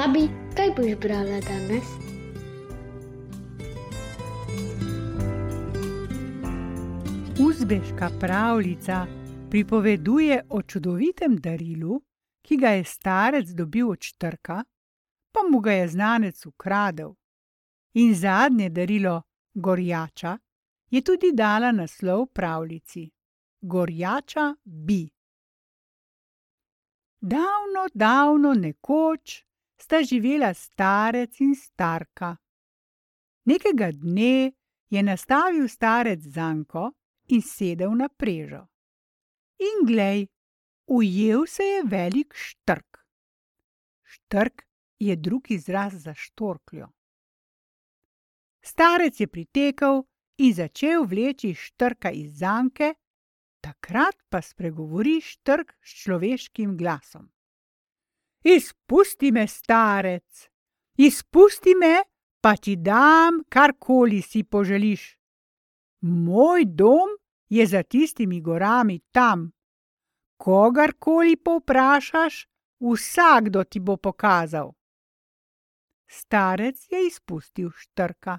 Babi, kaj boš brala danes? Uzbeška pravljica pripoveduje o čudovitem darilu, ki ga je starec dobil od štrka, pa mu ga je znanec ukradel. In zadnje darilo, gorjača, je tudi dala naslov pravljici: Gorjača bi. Davno, davno nekoč sta živela starec in starka. Nekega dne je nastavil starec zanko in sedel na prežo. In glej, ujel se je velik štrk. Štrk je drug izraz za štorkljo. Starec je pritekel in začel vleči štrka iz zanke, takrat pa spregovori štrk s človeškim glasom. Izpusti me, starec, izpusti me, pa ti dam, karkoli si poželiš. Moj dom je za tistimi gorami tam. Kogarkoli povprašaš, vsakdo ti bo pokazal. Starec je izpustil štrka.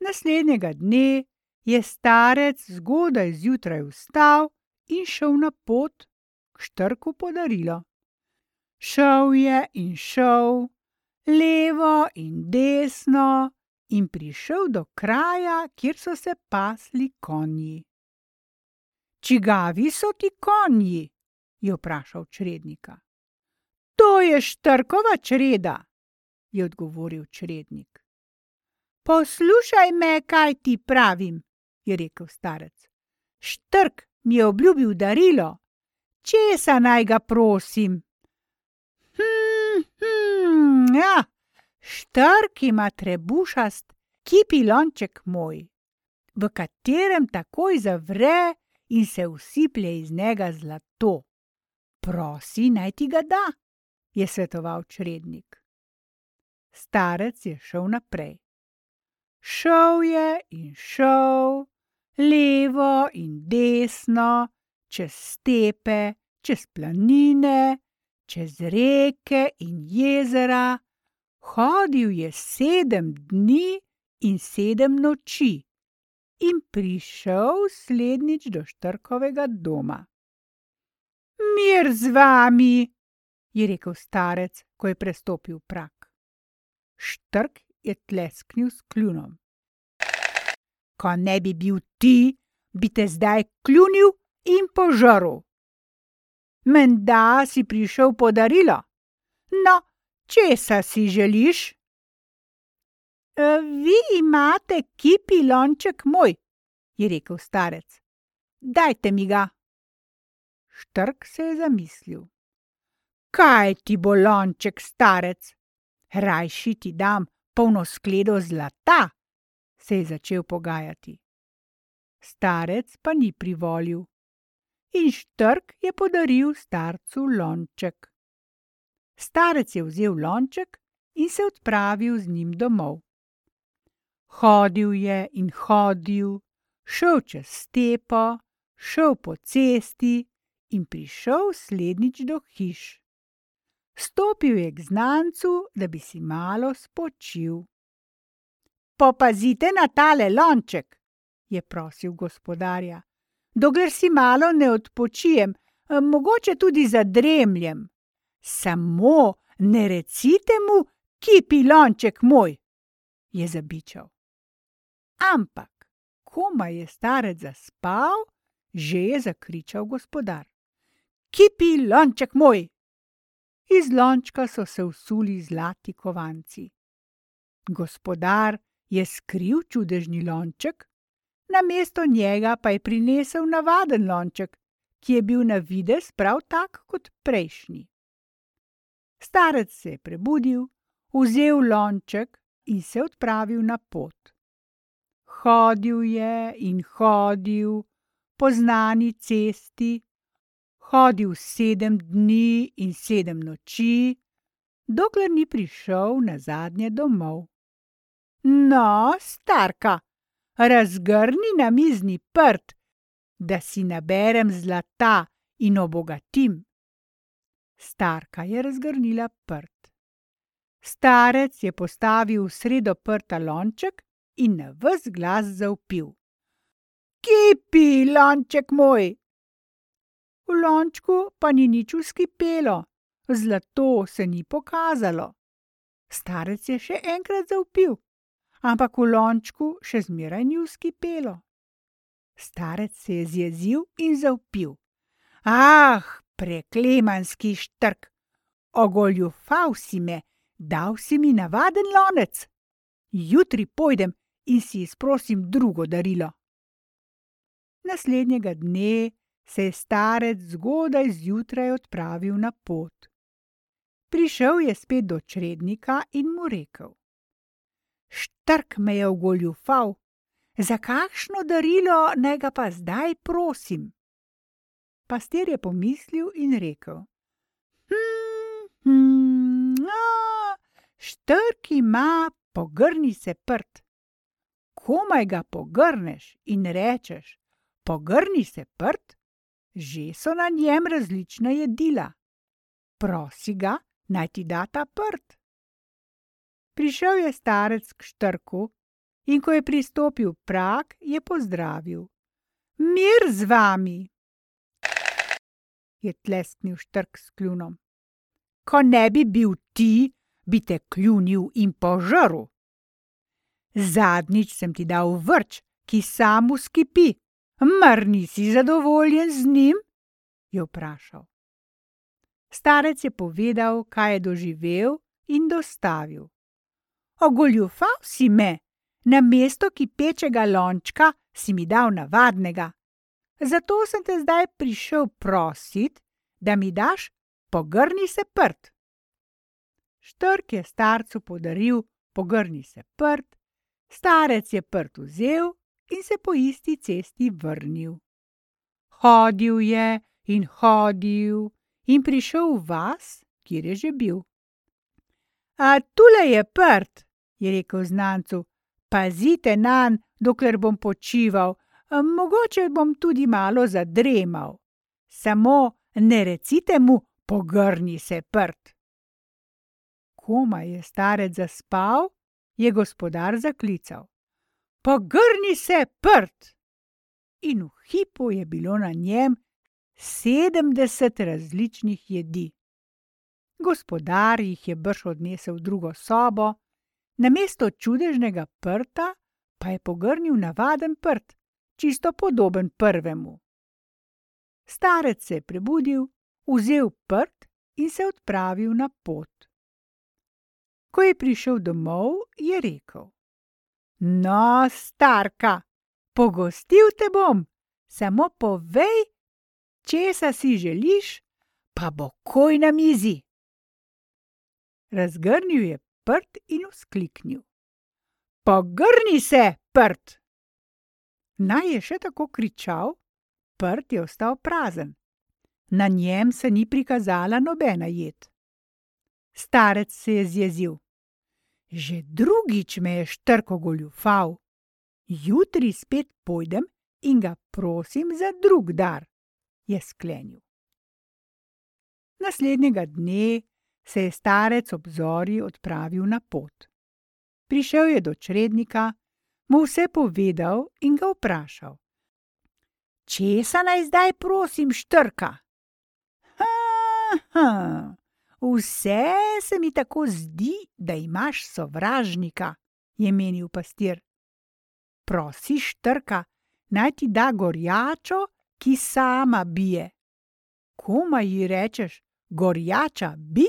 Naslednjega dne je starec zgodaj zjutraj vstal in šel na pot k štrku podarilo. Šel je in šel, levo in desno, in prišel do kraja, kjer so se pasli konji. Čigavi so ti konji? je vprašal črednika. To je štrkova čreda, je odgovoril črednik. Poslušaj me, kaj ti pravim, je rekel starec. Štrk mi je obljubil darilo, česa naj ga prosim? Hm, ja, štrk ima trebušast kipilonček moj, v katerem takoj zavre in se usiplje iz njega zlato. Prosi, naj ti ga da, je svetoval črednik. Starec je šel naprej. Šel je in šel, levo in desno, čez stepe, čez planine, čez reke in jezera. Hodil je sedem dni in sedem noči in prišel slednjič do štrkovega doma. Mir z vami, je rekel starec, ko je prestopil prak. Štrk je tlesknil s kljunom. Ko ne bi bil ti, bi te zdaj kljunil in požrl. Menda si prišel podarilo. No, česa si želiš? E, vi imate kipi lonček moj, je rekel starec. Dajte mi ga. Štrk se je zamislil. Kaj ti bo lonček, starec? Rajši ti dam polno skledo zlata, se je začel pogajati. Starec pa ni privolil. In štrk je podaril starcu lonček. Starec je vzel lonček in se odpravil z njim domov. Hodil je in hodil, šel čez stepo, šel po cesti in prišel slednjič do hiš. Stopil je k znancu, da bi si malo spočil. Popazite na tale lonček, je prosil gospodarja. Dokler si malo ne odpočijem, mogoče tudi zadremljem. Samo ne recite mu, kipi lonček moj, je zabičal. Ampak, komaj je starec zaspal, že je zakričal gospodar. Kipi lonček moj! Iz lončka so se usuli zlati kovanci. Gospodar je skril čudežni lonček, na mesto njega pa je prinesel navaden lonček, ki je bil na videz prav tak kot prejšnji. Starec se je prebudil, vzel lonček in se odpravil na pot. Hodil je in hodil po znani cesti, hodil sedem dni in sedem noči, dokler ni prišel na zadnje domov. No, starka, razgrni na mizni prt, da si naberem zlata in obogatim. Starka je razgrnila prt. Starec je postavil v sredo prta lonček in na ves glas zaupil: Kipi, lonček moj! V lončku pa ni nič uskipelo, zlato se ni pokazalo. Starec je še enkrat zaupil, ampak v lončku še zmeraj ni uskipelo. Starec se je zjezil in zaupil: Ah, preklemanski štrk! Ogoljufal si me, dal si mi navaden lonec. Jutri pojdem in si izprosim drugo darilo. Naslednjega dne se je starec zgodaj zjutraj odpravil na pot. Prišel je spet do črednika in mu rekel: Štrk me je ogoljufal, za kakšno darilo naj ga pa zdaj prosim? Pastir je pomislil in rekel: Hm, hm, štrk ima pogrni se prt. Komaj ga pogrneš in rečeš: Pogrni se prt, že so na njem različna jedila. Prosi ga, naj ti da ta prt. Prišel je starec k štrku in ko je pristopil prag, je pozdravil: Mir z vami! Je tlesknil štrk s kljunom. Ko ne bi bil ti, bi te kljunil in požrl. Zadnjič sem ti dal vrč, ki sam uskipi. Mar nisi zadovoljen z njim? je vprašal. Starec je povedal, kaj je doživel in dostavil. Ogoljufal si me, na mesto kipečega lončka si mi dal navadnega. Zato sem te zdaj prišel prosit, da mi daš pogrni se prt. Štrk je starcu podaril pogrni se prt, starec je prt vzel in se po isti cesti vrnil. Hodil je in hodil in prišel v vas, kjer je že bil. A tule je prt, je rekel znancu, pazite nanj, dokler bom počival, mogoče bom tudi malo zadremal. Samo ne recite mu, pogrni se prt. Komaj je starec zaspal, je gospodar zaklical: Pogrni se prt! In v hipu je bilo na njem sedemdeset različnih jedi. Gospodar jih je brž odnesel v drugo sobo, namesto čudežnega prta pa je pogrnil navaden prt, čisto podoben prvemu. Starec se je prebudil, vzel prt in se odpravil na pot. Ko je prišel domov, je rekel: No, starka, pogostil te bom, samo povej, česa si želiš, pa bo koj na mizi. Razgrnil je prt in vzkliknil: Pogrni se, prt! Naj je še tako kričal, prt je ostal prazen. Na njem se ni prikazala nobena jed. Starec se je zjezil. Že drugič me je štrko goljufal. Jutri spet pojdem in ga prosim za drug dar, je sklenil. Naslednjega dne se je starec ob zori odpravil na pot. Prišel je do črednika, mu vse povedal in ga vprašal: Česa naj zdaj prosim štrka? Ha, ha, vse se mi tako zdi, da imaš sovražnika, je menil pastir. Prosiš štrka, naj ti da gorjačo, ki sama bije. Koma ji rečeš, gorjača bi,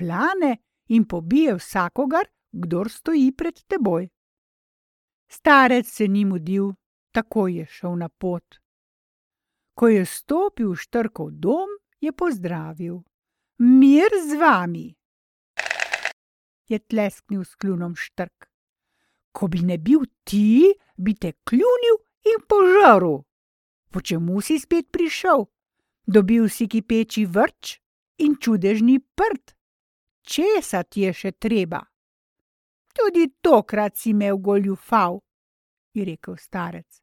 plane in pobije vsakogar, kdor stoji pred teboj. Starec se ni mudil, takoj je šel na pot. Ko je stopil v štrkov dom, je pozdravil: Mir z vami! Je tlesknil s kljunom štrk. Ko bi ne bil ti, bi te kljunil in požrl. Po čemu si spet prišel? Dobil si kipeči vrč in čudežni prt. Česa ti je še treba? Tudi tokrat si me ogoljufal, je rekel starec.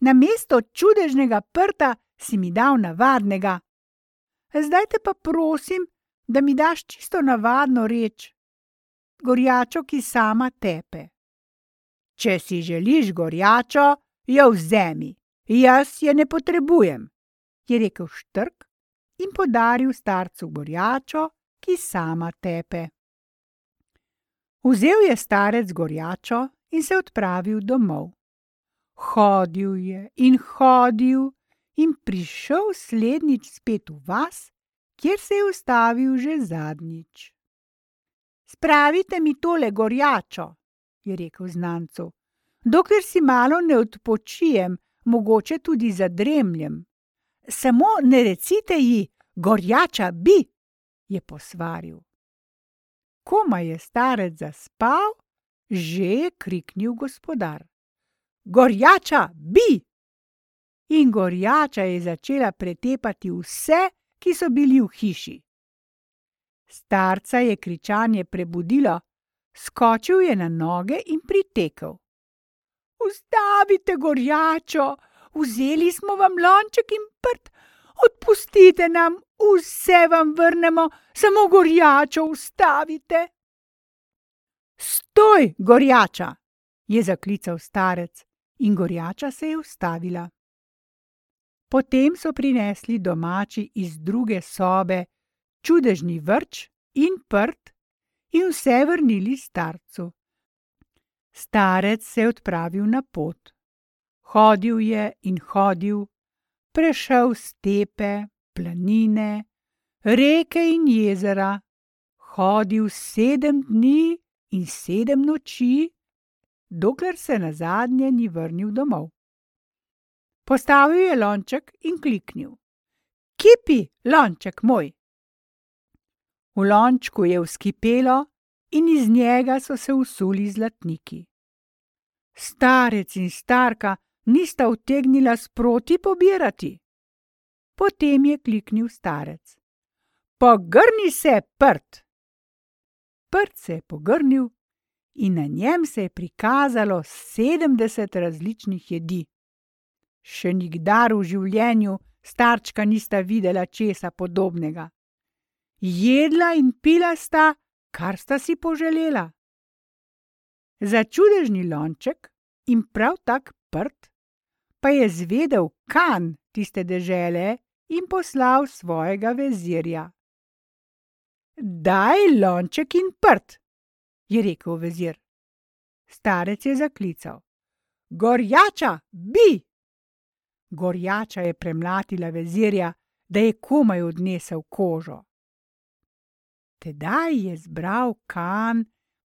Na mesto čudežnega prta si mi dal navadnega. Zdaj te pa prosim, da mi daš čisto navadno reč. gorjačo, ki sama tepe. Če si želiš gorjačo, jo vzemi, jaz je ne potrebujem, je rekel štrk in podaril starcu gorjačo, ki sama tepe. Vzel je starec gorjačo in se odpravil domov. Hodil je in hodil in prišel slednjič spet v vas, kjer se je ustavil že zadnjič. Spravite mi tole gorjačo, je rekel znancu, dokler si malo ne odpočijem, mogoče tudi zadremljem. Samo ne recite ji, gorjača bi, je posvaril. Koma je starec zaspal, že je kriknil gospodar: Gorjača bi! In gorjača je začela pretepati vse, ki so bili v hiši. Starca je kričanje prebudilo, skočil je na noge in pritekel. Ustavite, gorjačo, vzeli smo vam lonček in prt, odpustite nam, vse vam vrnemo, samo gorjačo ustavite. Stoj, gorjača, je zaklical starec in gorjača se je ustavila. Potem so prinesli domači iz druge sobe čudežni vrč in prt in vse vrnili starcu. Starec se je odpravil na pot. Hodil je in hodil, prešel stepe, planine, reke in jezera, hodil sedem dni in sedem noči, dokler se na zadnje ni vrnil domov. Postavil je lonček in kliknil: Kipi, lonček moj! V lončku je vskipelo in iz njega so se usuli zlatniki. Starec in starka nista utegnila sproti pobirati. Potem je kliknil starec: Pogrni se, prt! Prt se je pogrnil in na njem se je prikazalo sedemdeset različnih jedi. Še nikdar v življenju starčka nista videla česa podobnega. Jedla in pila sta, kar sta si poželela. Za čudežni lonček in prav tak prt pa je zvedel kan tiste dežele in poslal svojega vezirja. Daj lonček in prt, je rekel vezir. Starec je zaklical: Gorjača, bi! Gorjača je premlatila vezirja, da je komaj odnesel kožo. Tedaj je zbral Kan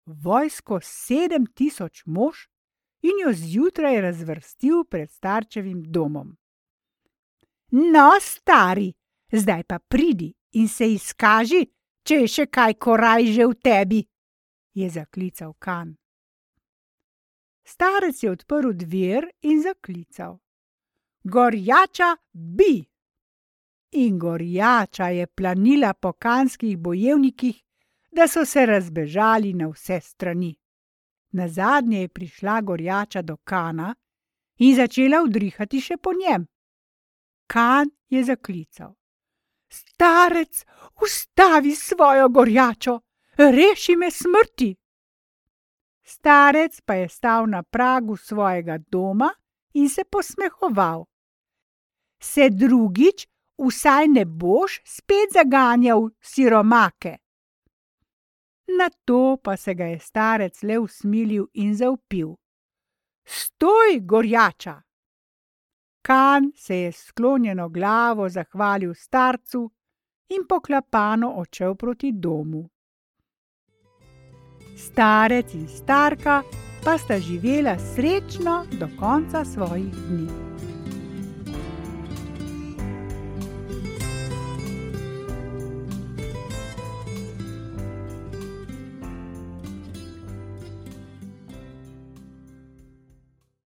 vojsko sedem tisoč mož in jo zjutraj razvrstil pred starčevim domom. No, stari, zdaj pa pridi in se izkaži, če je še kaj koraj že v tebi, je zaklical Kan. Starec je odprl dver in zaklical: Gorjača bi! In gorjača je planila po kanskih bojevnikih, da so se razbežali na vse strani. Na zadnje je prišla gorjača do Kana in začela udrihati še po njem. Kan je zaklical: Starec, ustavi svojo gorjačo, reši me smrti! Starec pa je stal na pragu svojega doma in se posmehoval se drugič vsaj ne boš spet zaganjal siromake. Na to pa se ga je starec le usmilil in zaupil: Stoj, gorjača! Kan se je s sklonjeno glavo zahvalil starcu in poklapano odšel proti domu. Starec in starka pa sta živela srečno do konca svojih dni.